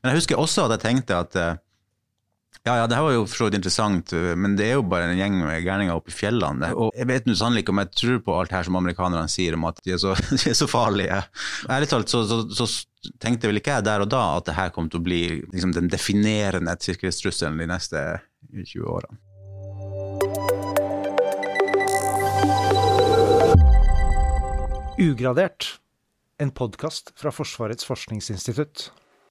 Men jeg husker også at jeg tenkte at eh, ja, ja, det her var jo for så vidt interessant, eh, men det er jo bare en gjeng med gærninger oppe i fjellene. Og jeg vet nå sannelig ikke om jeg tror på alt her som amerikanerne sier om at de er så, de er så farlige. Ærlig talt så, så, så, tenkte vel ikke jeg der og da at det her kom til å bli liksom, den definerende sikkerhetstrusselen de neste 20 årene. Ugradert, en podkast fra Forsvarets forskningsinstitutt.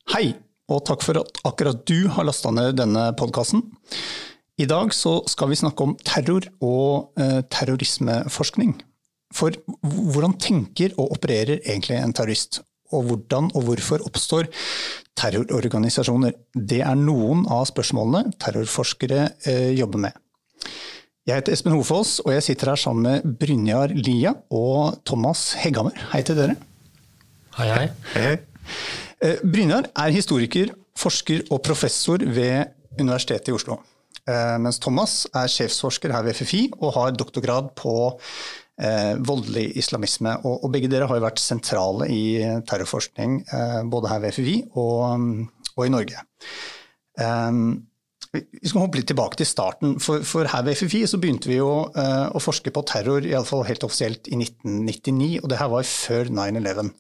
Hei! Og takk for at akkurat du har lasta ned denne podkasten. I dag så skal vi snakke om terror og eh, terrorismeforskning. For hvordan tenker og opererer egentlig en terrorist? Og hvordan og hvorfor oppstår terrororganisasjoner? Det er noen av spørsmålene terrorforskere eh, jobber med. Jeg heter Espen Hofoss, og jeg sitter her sammen med Brynjar Lia og Thomas Hegghammer. Hei til dere. Hei, hei. hei. Eh, Brynjar er historiker, forsker og professor ved Universitetet i Oslo. Eh, mens Thomas er sjefsforsker her ved FFI og har doktorgrad på eh, voldelig islamisme. Og, begge dere har jo vært sentrale i terrorforskning både her ved FFI og i Norge. Um, vi skal hoppe litt tilbake til starten. For, for her ved FFI så begynte vi jo uh, å forske på terror, iallfall helt offisielt, i 1999. Og det her var før 9-11.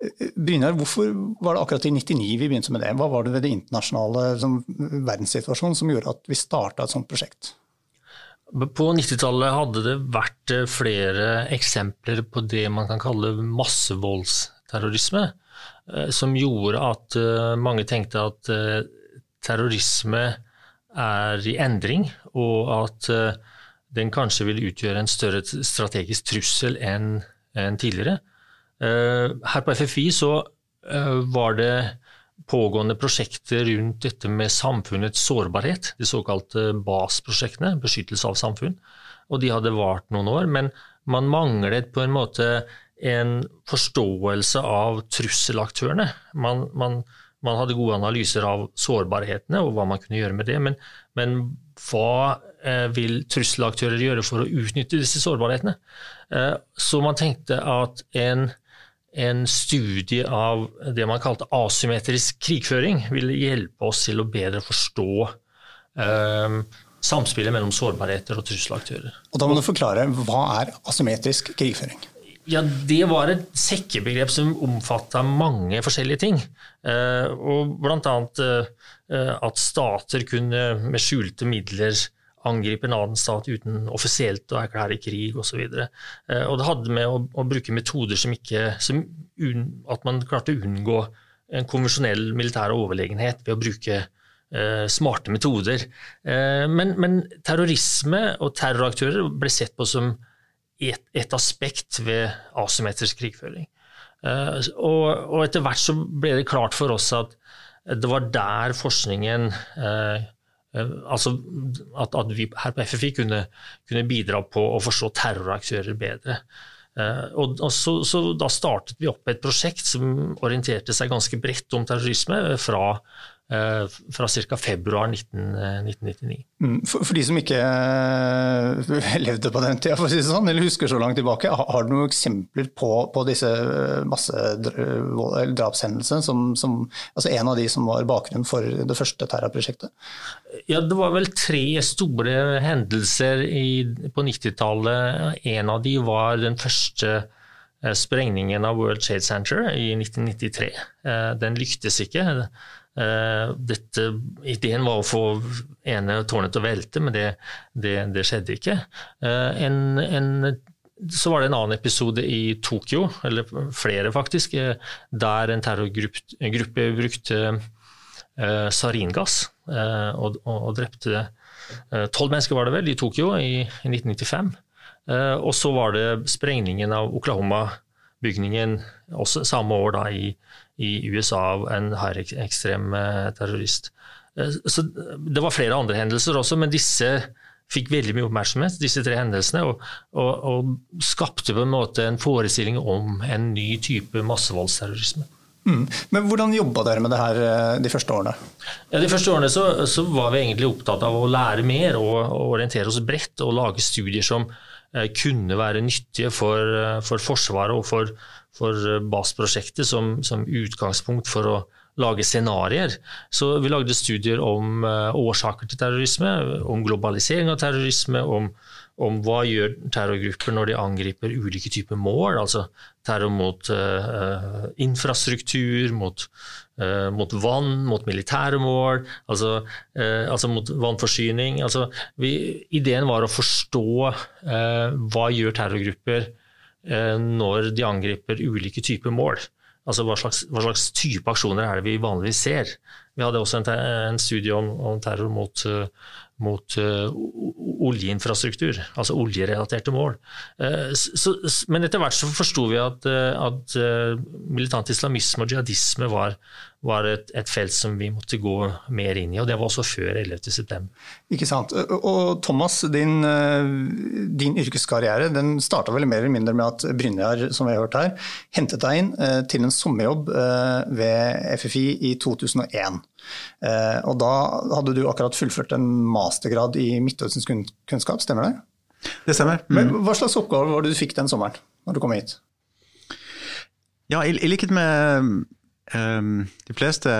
Uh, Brynjar, hvorfor var det akkurat i 1999 vi begynte med det? Hva var det ved det internasjonale som, verdenssituasjonen som gjorde at vi starta et sånt prosjekt? På 90-tallet hadde det vært eh, flere eksempler på det man kan kalle massevoldsterrorisme, som gjorde at mange tenkte at terrorisme er i endring, og at eh, den kanskje vil utgjøre en større strategisk trussel enn tidligere. Eh, her på FFI så eh, var det pågående prosjekter rundt dette med samfunnets sårbarhet, de såkalte BAS-prosjektene, beskyttelse av samfunn. Og de hadde vart noen år, men man manglet på en måte en forståelse av trusselaktørene. Man, man, man hadde gode analyser av sårbarhetene og hva man kunne gjøre med det, men, men hva eh, vil trusselaktører gjøre for å utnytte disse sårbarhetene? Eh, så man tenkte at en, en, studie av det man kalte asymmetrisk krigføring ville hjelpe oss til å bedre forstå eh, samspillet mellom sårbarheter og trusselaktører. Og Da må du forklare, Hva er asymmetrisk krigføring? Ja, Det var et sekkebegrep som omfatta mange forskjellige ting. Eh, og bl.a. Eh, at stater kunne med skjulte midler angripe en annen stat uten offisielt å erklære krig osv. Og, eh, og det hadde med å, å bruke metoder som ikke som un, At man klarte å unngå en konvensjonell militær overlegenhet ved å bruke eh, smarte metoder. Eh, men, men terrorisme og terroraktører ble sett på som et, et aspekt ved asymmetrisk krigføring. Uh, og, og, etter hvert så ble det klart for oss at det var der forskningen uh, uh, Altså at, at, vi her på FFI kunne, kunne, bidra på å forstå terroraktører bedre. Og, og så, så, da startet vi opp et prosjekt som orienterte seg ganske bredt om terrorisme fra Eh, fra ca. februar 19, 1999. Eh, mm, for, for, de som ikke eh, levde på den tida, for å si det sånn, eller husker så langt tilbake, har du noen eksempler på, på disse massedrapshendelsene? Som, som, altså en av de som var bakgrunnen for det første terrorprosjektet? Ja, det var vel tre store hendelser i, på 90-tallet. En av de var den første sprengningen av World Trade Center i 1993. Den lyktes ikke. Uh, dette, ideen var å få ene tårnet til å velte, men det, det, det skjedde ikke. Uh, en, en, så var det en annen episode i Tokyo, eller flere faktisk, uh, der en terrorgruppe brukte saringass og, og, og, drepte tolv mennesker, var det vel, i Tokyo i, i 1995. og så var det sprengningen av Oklahoma-bygningen samme år da i i USA av en høyreekstrem eh, terrorist. Eh, så det var flere andre hendelser også, men disse fikk veldig mye oppmerksomhet, disse tre hendelsene, og, og, og skapte på en måte en forestilling om en ny type massevoldsterrorisme. Mm. Men Hvordan jobba dere med det her eh, de første årene? Ja, de første årene så, så, var vi egentlig opptatt av å lære mer og, og orientere oss bredt og lage studier som eh, kunne være nyttige for, for Forsvaret og for, for BAS-prosjektet som, som, utgangspunkt for å, lage scenarioer. Så vi lagde studier om årsaker til terrorisme, om globalisering av terrorisme, om, om, hva gjør terrorgrupper når de angriper ulike typer mål, altså terror mot uh, infrastruktur, mot, mot, vann, mot militære mål, altså, altså mot vannforsyning. Altså, vi, ideen var å forstå hva gjør terrorgrupper når de angriper ulike typer mål. Altså hva slags, hva slags, type aksjoner er det vi vanligvis ser? Vi hadde også en, en studie om, om, terror mot, mot uh, oljeinfrastruktur, altså oljerelaterte mål. Uh, så, men etter hvert så forsto vi at, uh, at militant islamisme og jihadisme var, var et, et, felt som vi måtte gå mer inn i, og det var også før 11.9. Ikke sant. Og Thomas, din, din yrkeskarriere den starta vel mer eller mindre med at Brynjar, som vi har hørt her, hentet deg inn til en sommerjobb ved FFI i 2001. Og da hadde du akkurat fullført en mastergrad i Midtøstens kunnskap, stemmer det? Det stemmer. Mm. Hva slags oppgave var det du fikk den sommeren, når du kom hit? Ja, i, i likhet med um, de fleste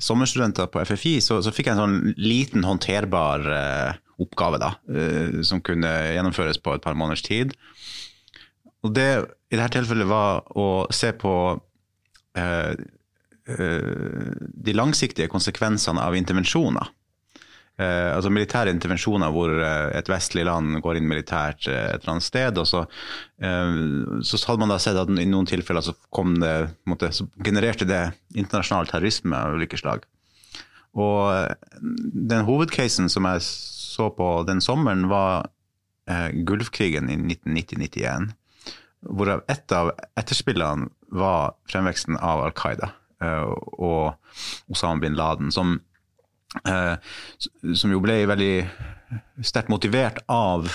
sommerstudenter på FFI, så, så, fikk jeg en sånn liten håndterbar uh, oppgave da, uh, som kunne gjennomføres på et par måneders tid. Og det i dette tilfellet var å se på uh, de langsiktige konsekvensene av intervensjoner. Eh, altså militære intervensjoner hvor eh, et vestlig land går inn militært eh, et eller annet sted. og Så, eh, så hadde man da sett at i noen tilfeller så, det, måtte, så genererte det internasjonal terrorisme av ulike slag. Og eh, den hovedcasen som jeg så på den sommeren, var eh, Gulfkrigen i 1990-91. Hvorav et av etterspillene var fremveksten av Al Qaida og Osama bin Laden. som Eh, som jo ble veldig sterkt motivert av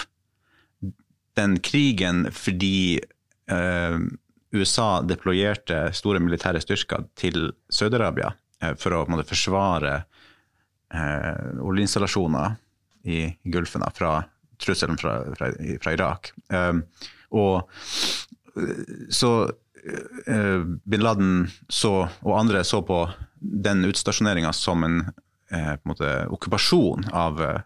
den krigen fordi eh, USA deployerte store militære styrker til Saudi-Arabia eh, for å måte, forsvare eh, oljeinstallasjoner i Gulfen fra trusselen fra, fra, fra Irak. Eh, og så bin Laden så, og andre så på den utstasjoneringa som en Eh, på en okkupasjon av eh,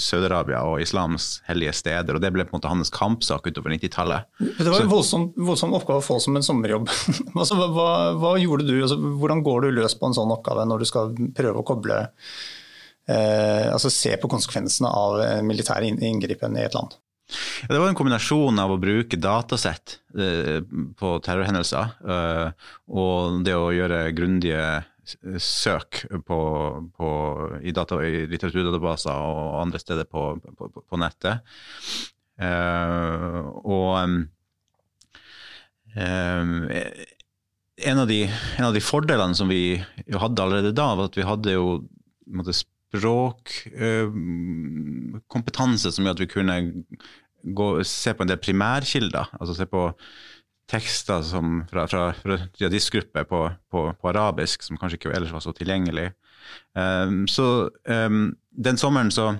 Saudi-Arabia og islams hellige steder. og Det ble på en måte hans kampsak utover 90-tallet. Det var en voldsom, voldsom, oppgave å få som en sommerjobb. altså, hva, hva, gjorde du? Altså, hvordan går du løs på en sånn oppgave når du skal prøve å koble eh, altså Se på konsekvensene av militær inngripen i et land? Det var en kombinasjon av å bruke datasett eh, på terrorhendelser eh, og det å gjøre grundige søk på, på, i, data, i, litteraturdatabaser og andre steder på, på, på nettet. Og en, av de, en, av de, fordelene som vi hadde allerede da, var at vi hadde jo språkkompetanse uh, som gjorde at vi kunne gå, se på en del primærkilder. altså se på tekster som, fra, fra, fra jihadistgrupper på, på, på, arabisk, som kanskje ikke ellers var så tilgjengelig. Um, så um, den sommeren så,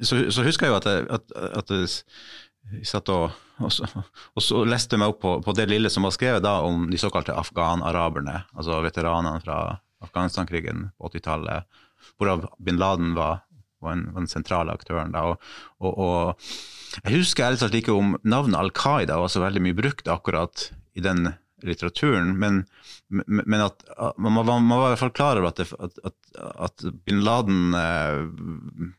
så, så, husker jeg jo at jeg, at, at jeg satt og, og, og leste meg opp på, på, det lille som var skrevet da om de såkalte afghan-araberne, altså veteranene fra Afghanistan-krigen på 80-tallet, hvorav bin Laden var, var, den, var den sentrale aktøren. da, og, og jeg husker ærlig talt ikke om navnet Al Qaida var så veldig mye brukt akkurat i den litteraturen, men, men at man, man, man, var i hvert fall klar over at, det, at, at, bin Laden eh,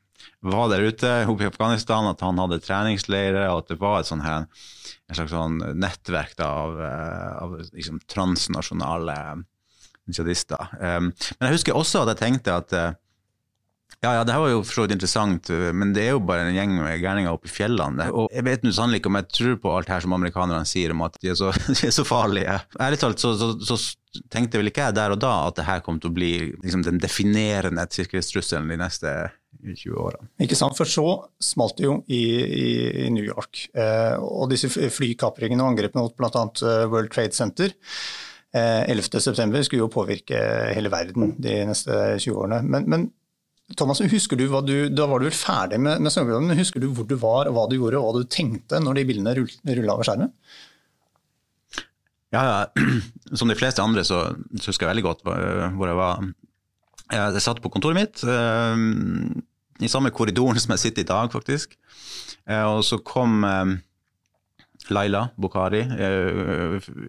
var der ute i Afghanistan, at han hadde treningsleirer, og at det var et sånn her, en slags sånn nettverk da, av, eh, av liksom, transnasjonale jihadister. Um, men jeg husker også at jeg tenkte at uh, ja, ja, det her var jo for så vidt interessant, men det er jo bare en gjeng med gærninger oppe i fjellene. Og jeg vet nå sannelig ikke om jeg tror på alt her som amerikanerne sier om at de er så, de er så farlige. Ærlig talt så, så, så, tenkte vel ikke jeg der og da at det her kom til å bli liksom, den definerende sikkerhetstrusselen de neste 20 årene. Ikke sant, for så smalt det jo i, i, i New York. Eh, og disse flykapringene og angrepene mot bl.a. Eh, World Trade Center eh, 11.9 skulle jo påvirke hele verden de neste 20 årene. Men, men Thomas, husker du, du, Da var du vel ferdig med, med svømmeprogrammet, men husker du hvor du var, hva du gjorde og hva du tenkte når de bildene rulla over skjermen? Ja, ja. Som de fleste andre så, så husker jeg veldig godt hvor jeg var. Jeg satt på kontoret mitt, i samme korridoren som jeg sitter i dag, faktisk. Og så kom Laila Bukhari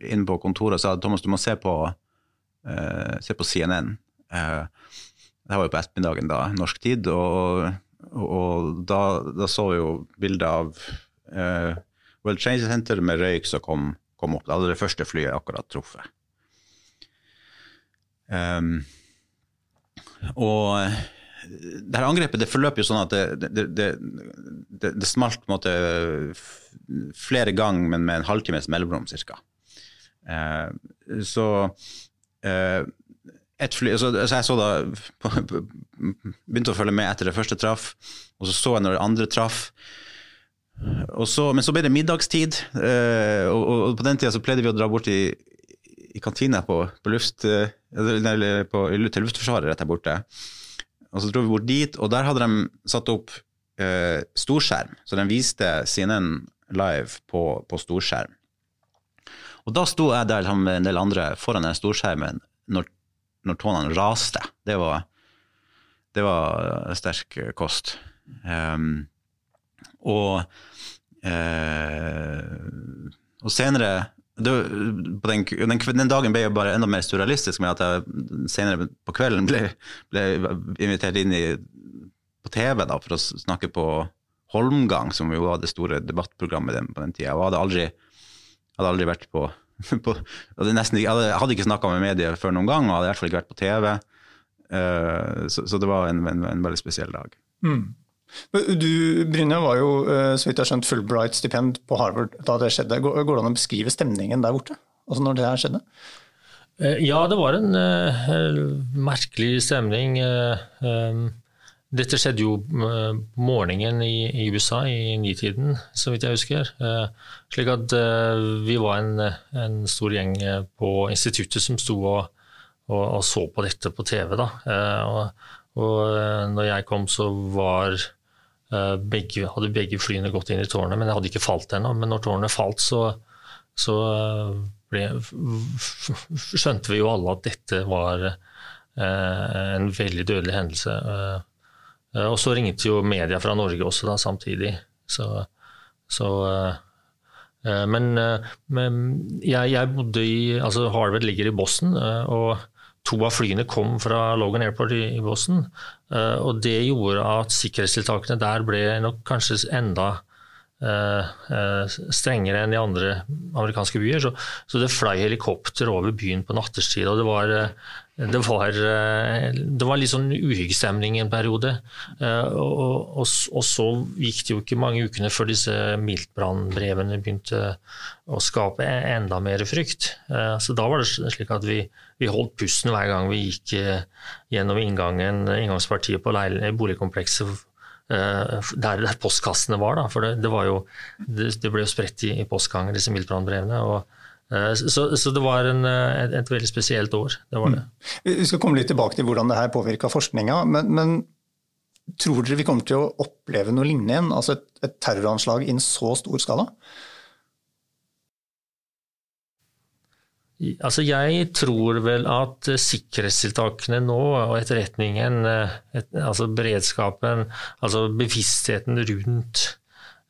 inn på kontoret og sa Thomas, du må se på, se på CNN. Det var jo på ettermiddagen da, norsk tid, og, og da, da, så vi jo bilder av uh, World Change Center med røyk som kom, kom, opp. Da hadde det første flyet akkurat truffet. Um, og det her angrepet det forløp jo sånn at det, det, det, det smalt på en måte flere ganger, men med en halvtimes mellomrom ca. Uh, så uh, et fly, så, så jeg så da Begynte å følge med etter det første traff, og så så jeg når det andre traff. Så, men så ble det middagstid, eh, og, og, på den tida så pleide vi å dra bort i, i kantina på, på, luft, eh, eller på, til Luftforsvaret rett der borte. Og så dro vi bort dit, og der hadde de satt opp eh, storskjerm, så de viste CNN live på, på storskjerm. Og da sto jeg der sammen med en del andre foran den storskjermen når når tårnene raste. Det var, det var sterk kost. Um, og, uh, og senere det, den, den, den, dagen ble jeg bare enda mer surrealistisk med at jeg senere på kvelden ble, ble invitert inn i, på TV da, for å snakke på Holmgang, som jo var det store debattprogrammet på den tida. Jeg hadde aldri, hadde aldri vært på på, nesten, jeg hadde, jeg hadde ikke snakka med medier før noen gang, og hadde i hvert fall ikke vært på TV. Uh, eh, så, så, det var en, en, en veldig spesiell dag. Mm. Du Brynja, var jo uh, så vidt jeg har skjønt Fulbright-stipend på Harvard da det skjedde. Går, går, det an å beskrive stemningen der borte? Altså når det her skjedde? Uh, ja, det var en merkelig stemning. Um, dette skjedde jo uh, morgenen i, USA i nitiden, så vidt jeg husker. Uh, slik at uh, vi var en, en, stor gjeng på instituttet som sto og, og, og så på dette på TV. Da. og, og når jeg kom, så var begge, hadde begge flyene gått inn i tårnet, men jeg hadde ikke falt ennå. Men når tårnet falt, så, så ble, skjønte vi jo alle at dette var en veldig dødelig hendelse. Eh, og så ringte jo media fra Norge også da, samtidig. Så, så eh, eh, men, men jeg, jeg, bodde i altså Harvard ligger i Boston, og to av flyene kom fra Logan Airport i, i Boston. Og det gjorde at sikkerhetstiltakene der ble nok kanskje enda strengere enn i andre amerikanske byer. Så, så det fløy helikopter over byen på nattestid. Og det var det var, eh, det var litt sånn uhyggestemning en periode. Eh, og, og, og, så gikk det jo ikke mange ukene før disse miltbrannbrevene begynte å skape enda mer frykt. Eh, så da var det slik at vi, vi holdt pusten hver gang vi gikk gjennom inngangen, inngangspartiet på boligkomplekset der, der, postkassene var. Da. For det, det, jo, det, det ble jo spredt i, i postganger, disse miltbrannbrevene. Så, så, det var en, eh, et, et, veldig spesielt år. det var det. Mm. Vi skal komme litt tilbake til hvordan det her påvirka forskninga. Men, men, tror dere vi kommer til å oppleve noe lignende igjen? Altså et, et terroranslag i en så stor skala? Altså jeg tror vel at sikkerhetstiltakene nå og etterretningen, et, altså beredskapen, altså bevisstheten rundt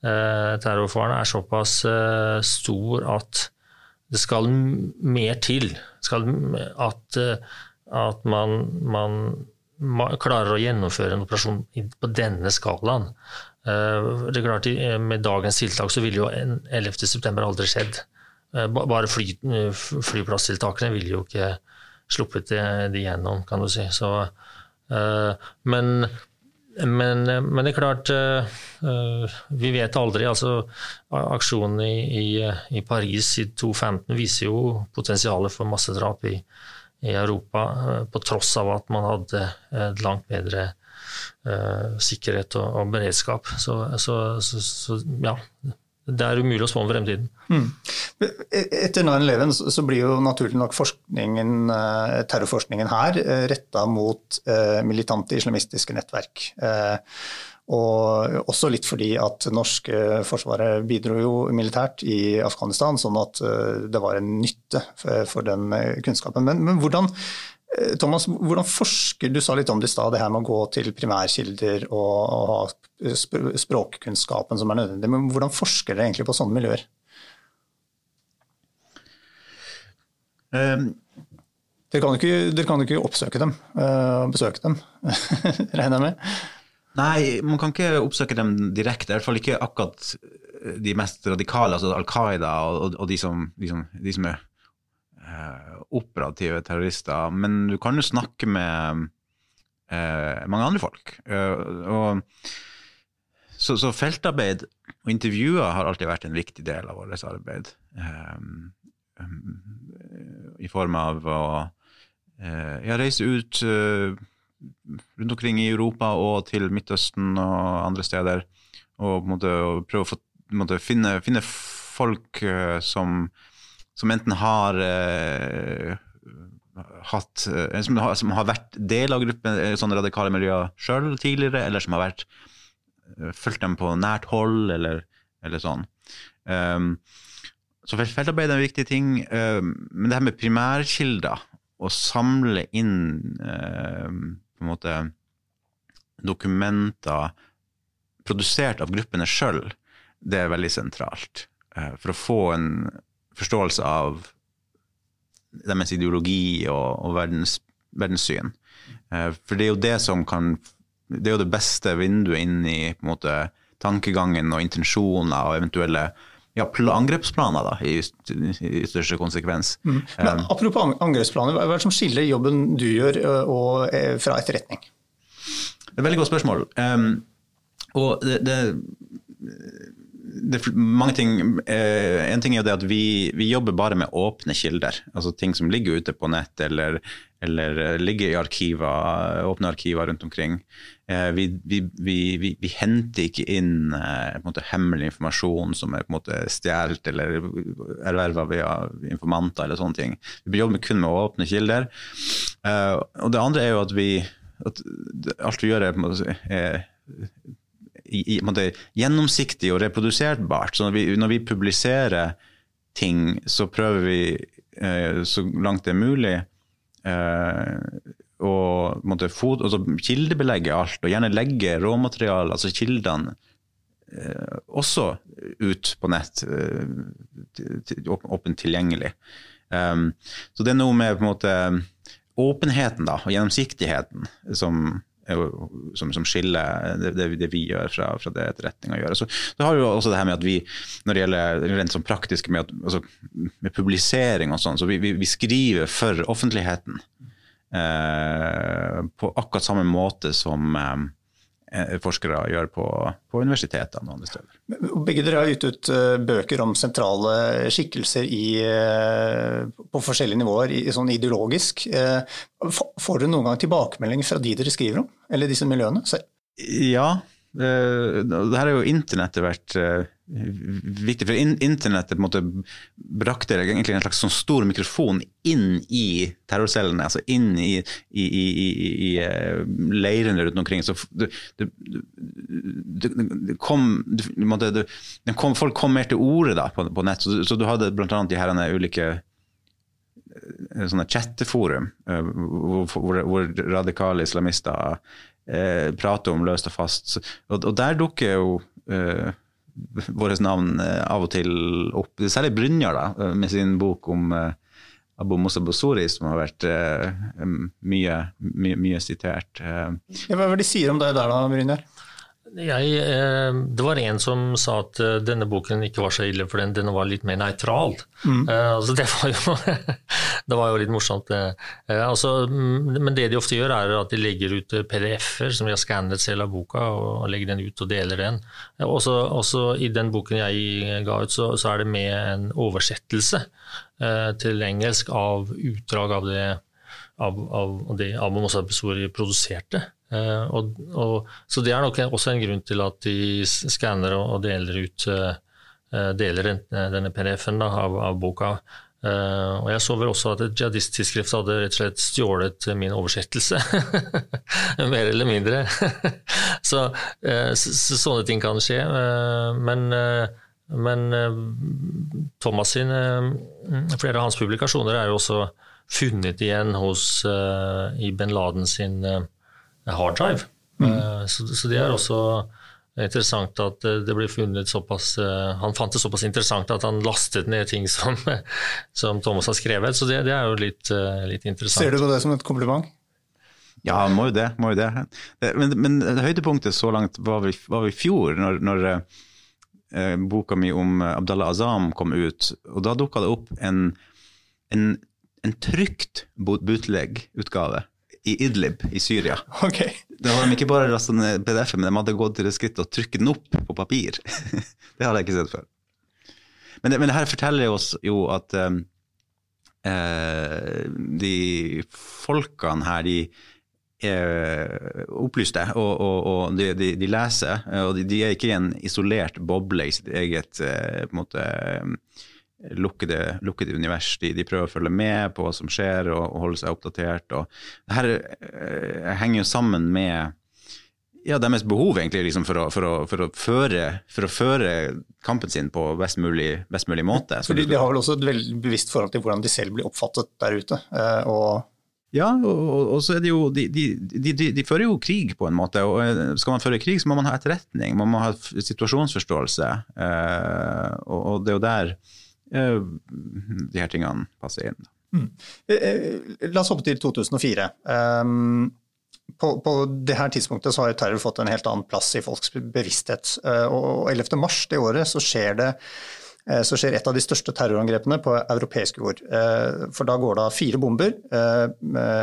eh, terrorfaren er såpass eh, stor at det skal mer til. Skal at, at man, man, klarer å gjennomføre en operasjon på denne skalaen. Eh, det er klart, Med dagens tiltak så ville jo 11.9 aldri skjedd. Eh, bare fly, flyplasstiltakene ville jo ikke sluppet det, det gjennom, kan du si. Så, eh, men men, men, det er klart, uh, vi vet aldri. altså Aksjonen i, i, i, Paris i 2015 viser jo potensialet for massedrap i, i Europa, på tross av at man hadde et langt bedre sikkerhet og, og beredskap. Så, så, så, så, ja, det er umulig å spå om fremtiden. Mm. Etter 9-11 så blir jo naturlig nok forskningen, eh, terrorforskningen her eh, retta mot eh, militante islamistiske nettverk. Og også litt fordi at norske forsvaret bidro jo militært i Afghanistan, sånn at det var en nytte for den kunnskapen. Men, men hvordan, Thomas, hvordan forsker Du sa litt om det i stad, det her med å gå til primærkilder og, og ha språkkunnskapen som er nødvendig. Men hvordan forsker dere egentlig på sånne miljøer? Um, dere kan ikke, dere kan ikke oppsøke dem og uh, besøke dem, regner jeg med? Nei, man kan ikke oppsøke dem direkte. I hvert fall ikke akkurat de mest radikale, altså Al Qaida og, og de, som, de, som, de, som, er uh, operative terrorister. Men du kan jo snakke med eh, mange andre folk. Uh, og, så, så, feltarbeid og intervjuer har alltid vært en viktig del av vårt arbeid. Um, i form av å ja, reise ut eh, rundt omkring i Europa og til Midtøsten og andre steder. Og måte, prøve å få, måte, finne, finne, folk uh, som, som, enten har eh, hatt uh, som, har, som, har, vært del av gruppen, sånne radikale miljøer sjøl tidligere, eller som har vært fulgt dem på nært hold, eller, eller sånn. Um, så feltarbeid er en viktig ting. Um, men det her med primærkilder, å samle inn um, på en måte dokumenter produsert av gruppene sjøl, det er veldig sentralt. Uh, for å få en forståelse av deres ideologi og, og verdens, verdenssyn. For det er jo det som kan Det er jo det beste vinduet inn i på en måte, tankegangen og intensjoner og eventuelle ja, angrepsplaner, da, i, i største konsekvens. Mm. Men, um, apropos angrepsplaner, hva er det som skiller jobben du gjør og, eh, fra etterretning? Det er et veldig godt spørsmål. Um, og det, det, det, er mange ting. Eh, en ting er jo det at vi, vi, jobber bare med åpne kilder. Altså ting som ligger ute på nett eller, eller ligger i arkiver, åpne arkiver rundt omkring. Eh, vi, vi, vi, henter ikke inn eh, måte, hemmelig informasjon som er stjålet eller erverva via informanter eller sånne ting. Vi jobber kun med åpne kilder. Uh, og det andre er jo at vi at alt vi gjør er, måte, er i, i, måte, gjennomsiktig og reproduserbart. Så når vi, når vi publiserer ting, så prøver vi uh, så langt det er mulig å og måtte kildebelegge alt, og gjerne legge råmateriale, altså kildene, eh, også ut på nett, eh, åpent tilgjengelig. Um, så det er noe med på en måte åpenheten da, og gjennomsiktigheten som, som, som skiller det, det, vi gjør fra, fra det etterretninga gjør. Så, så har vi jo også det her med at vi, når det gjelder rent sånn praktisk med, at, altså, med publisering og sånn, så vi, vi, vi skriver for offentligheten. Eh, på akkurat samme måte som eh, forskere gjør på, på universitetene og andre steder. Begge dere har gitt ut eh, bøker om sentrale skikkelser i, på forskjellige nivåer, sånn ideologisk. Får dere noen gang tilbakemelding fra de dere skriver om, eller disse miljøene? Ja, det her er jo internettet vært viktig, for internettet måte brakte egentlig en slags sånn stor mikrofon inn i terrorcellene, altså inn i, i, i, i eh, leirene rundt omkring. Så det, det, det kom, det, kom, Folk kom mer til orde da, på, på, nett, så, så du hadde bl.a. de her ulike eh, sånne chatteforum eh, hvor, hvor, hvor radikale islamister eh, prater om løst og fast. Og, og der dukker jo eh, våre navn eh, av og til opp. Særlig Brynjar da, eh, med sin bok om uh, Abu Musa Bosori, som har vært mye, mye, mye, sitert. Hva er det de sier om deg der da, Brynjar? Jeg, eh, det var en som sa at eh, denne boken ikke var så ille, for den, den var litt mer nøytral. Mm. Eh, altså det, var jo, det var jo litt morsomt. Altså, mm, men det de ofte gjør, er at de legger ut PDF-er som de har skannet selv av boka, og legger den ut og deler den. Også, også i den boken jeg ga ut, så, så er det med en oversettelse til engelsk av utdrag av det av, av, det Abu Mossad Besori produserte. Uh, og, og, så Det er nok også en grunn til at de skanner og, deler ut uh, deler denne PDF-en av, av, boka. Og jeg så vel også at et jihadisttidsskrift hadde rett og slett stjålet min oversettelse. Mer eller mindre. så, så, så, sånne ting kan skje. Men, men Thomas sin, flere av hans publikasjoner er jo også funnet igjen hos, i Ben Laden sin harddrive. Mm. Så, så det er også er interessant at eh, det ble funnet såpass eh, Han fant det såpass interessant at han lastet ned ting som, som Thomas har skrevet, så det, det er jo litt, eh, litt, interessant. Ser du på det som et kompliment? Ja, må jo det. Må jo det. Men, men høydepunktet så langt var i fjor, når, når eh, boka mi om Abdallah Azam kom ut. Og da dukka det opp en, en, en trygt bootleg-utgave i Idlib i Syria. Okay. Da hadde de ikke bare lasta ned PDF, men de hadde gått til det skrittet å trykke den opp på papir. det hadde jeg ikke sett før. Men det, men det her forteller oss jo at um, eh, de folkene her, de er opplyste, og, og, og de, de, de, leser. Og de, de, er ikke i en isolert boble i sitt eget eh, på en måte, lukkede, lukkede univers. De, de, prøver å følge med på hva som skjer og, og holde seg oppdatert. Og det her eh, henger jo sammen med ja, deres behov egentlig liksom, for, å, for, å, for, å føre, for, å, føre, kampen sin på best mulig, best mulig måte. Fordi de har vel også et veldig bevisst forhold til hvordan de selv blir oppfattet der ute. Eh, og ja, og, og, så er det jo de, de, de, de, fører jo krig på en måte. og eh, Skal man føre krig, så må man ha etterretning, man må ha situasjonsforståelse. Eh, og, og, det er jo der de her tingene passer inn. Mm. Eh, eh, la oss hoppe til 2004. Um, på, på det her tidspunktet så har terror fått en helt annen plass i folks bevissthet. Og 11. mars det året så skjer det så skjer et av de største terrorangrepene på europeisk jord. For da går det av fire bomber,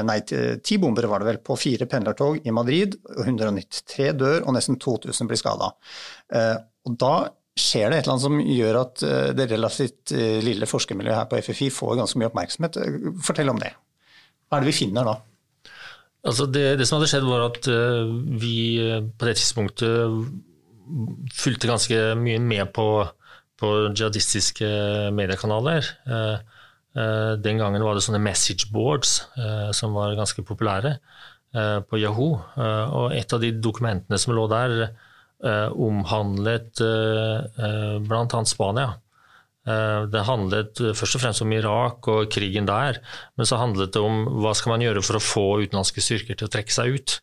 nei, ti bomber var det vel, på fire pendlertog i Madrid. 193 dør og nesten 2000 blir skada. Og da skjer det et eller annet som gjør at eh, det relativt eh, lille forskermiljøet her på FFI får ganske mye oppmerksomhet. Fortell om det. Hva er det vi finner da? Altså det, det, som hadde skjedd, var at eh, vi på det tidspunktet fulgte ganske mye med på, på jihadistiske mediekanaler. Den gangen var det sånne message boards som var ganske populære på Yahoo. Og et av de dokumentene som lå der, eh, omhandlet eh, eh bl.a. Spania. Eh, det handlet først og fremst om Irak og krigen der, men så handlet det om hva skal man gjøre for å få utenlandske styrker til å trekke seg ut.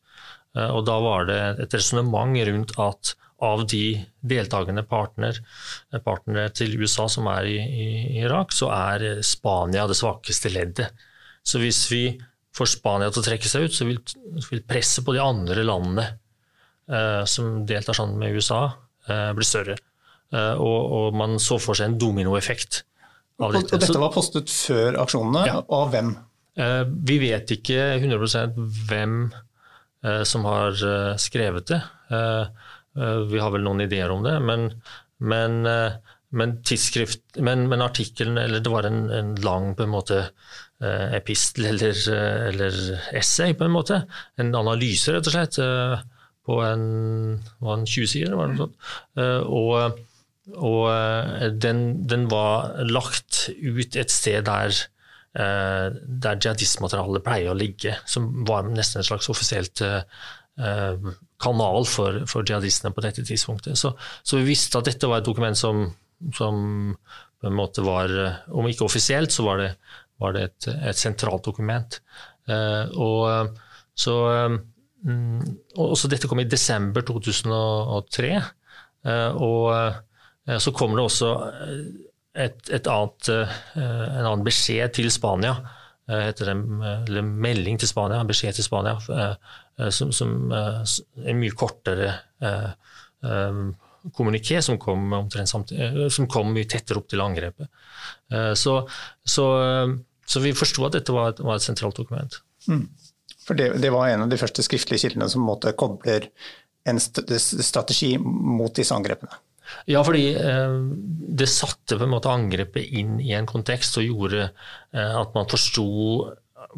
Eh, og da var det et resonnement rundt at av de deltakende partner, partnere til USA som er i, i, Irak, så er Spania det svakeste leddet. Så hvis vi får Spania til å trekke seg ut, så vil, vil presset på de andre landene Eh, som deltar sammen med USA, eh, blir større. Eh, og, og, man så for seg en dominoeffekt av dette. Og dette var postet før aksjonene, ja. og av hvem? Vi vet ikke 100% hvem som har skrevet det. Vi har vel noen ideer om det, men, men, men, men, men artikkelen, eller det var en, en, lang på en måte epistel eller, eller essay, på en måte. En analyse, rett og slett på en, en 20 sider, var det noe sånt. Eh, og, og eh, den, den, var lagt ut et sted der, eh, der jihadistmaterialet pleier å ligge, som var nesten en slags offisielt kanal for, for jihadistene på dette tidspunktet. Så, så, vi visste at dette var et dokument som, som på en måte var, om ikke offisielt, så var det, var det et, et, sentralt dokument. og så Mm, også dette kom i desember 2003. Eh, og eh, så kommer det også eh, et, et annet, en annen beskjed til Spania. Heter det, eller melding til Spania, en beskjed til Spania, som, som en mye kortere kommuniké som kom, som kom mye tettere opp til angrepet. Så, så, så vi forsto at dette var et, var et sentralt dokument. Mm. For det, det, var en av de første skriftlige kildene som måtte kobler en strategi mot disse angrepene. Ja, fordi eh, det satte på en måte angrepet inn i en kontekst og gjorde eh, at man forsto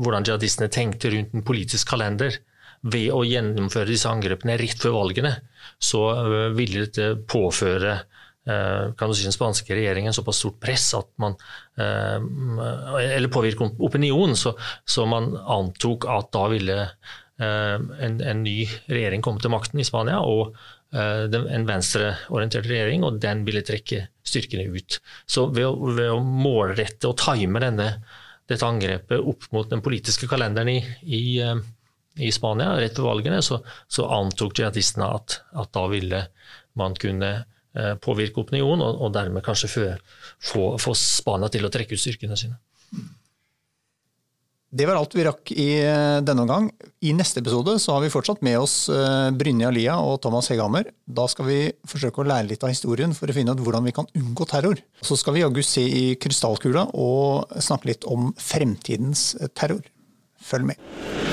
hvordan jihadistene tenkte rundt en politisk kalender. Ved å gjennomføre disse angrepene rett før valgene, så eh, ville dette påføre kan du si, den spanske regjeringen såpass stort press at man Eller påvirke opinionen, så, så man antok at da ville en, en, ny regjering komme til makten i Spania, og en venstreorientert regjering, og den ville trekke styrkene ut. Så ved å, ved å målrette og time denne, dette angrepet opp mot den politiske kalenderen i, i i Spania rett ved valgene, så, så antok jihadistene at, at, da ville man kunne eh, påvirke opinionen, og, og, dermed kanskje få, få, få, Spania til å trekke ut styrkene sine. Det var alt vi rakk i eh, denne omgang. I neste episode så har vi fortsatt med oss Brynje Brynja Lia og Thomas Hegghammer. Da skal vi forsøke å lære litt av historien for å finne ut hvordan vi kan unngå terror. Så skal vi jaggu se i krystallkula og snakke litt om fremtidens terror. Følg med.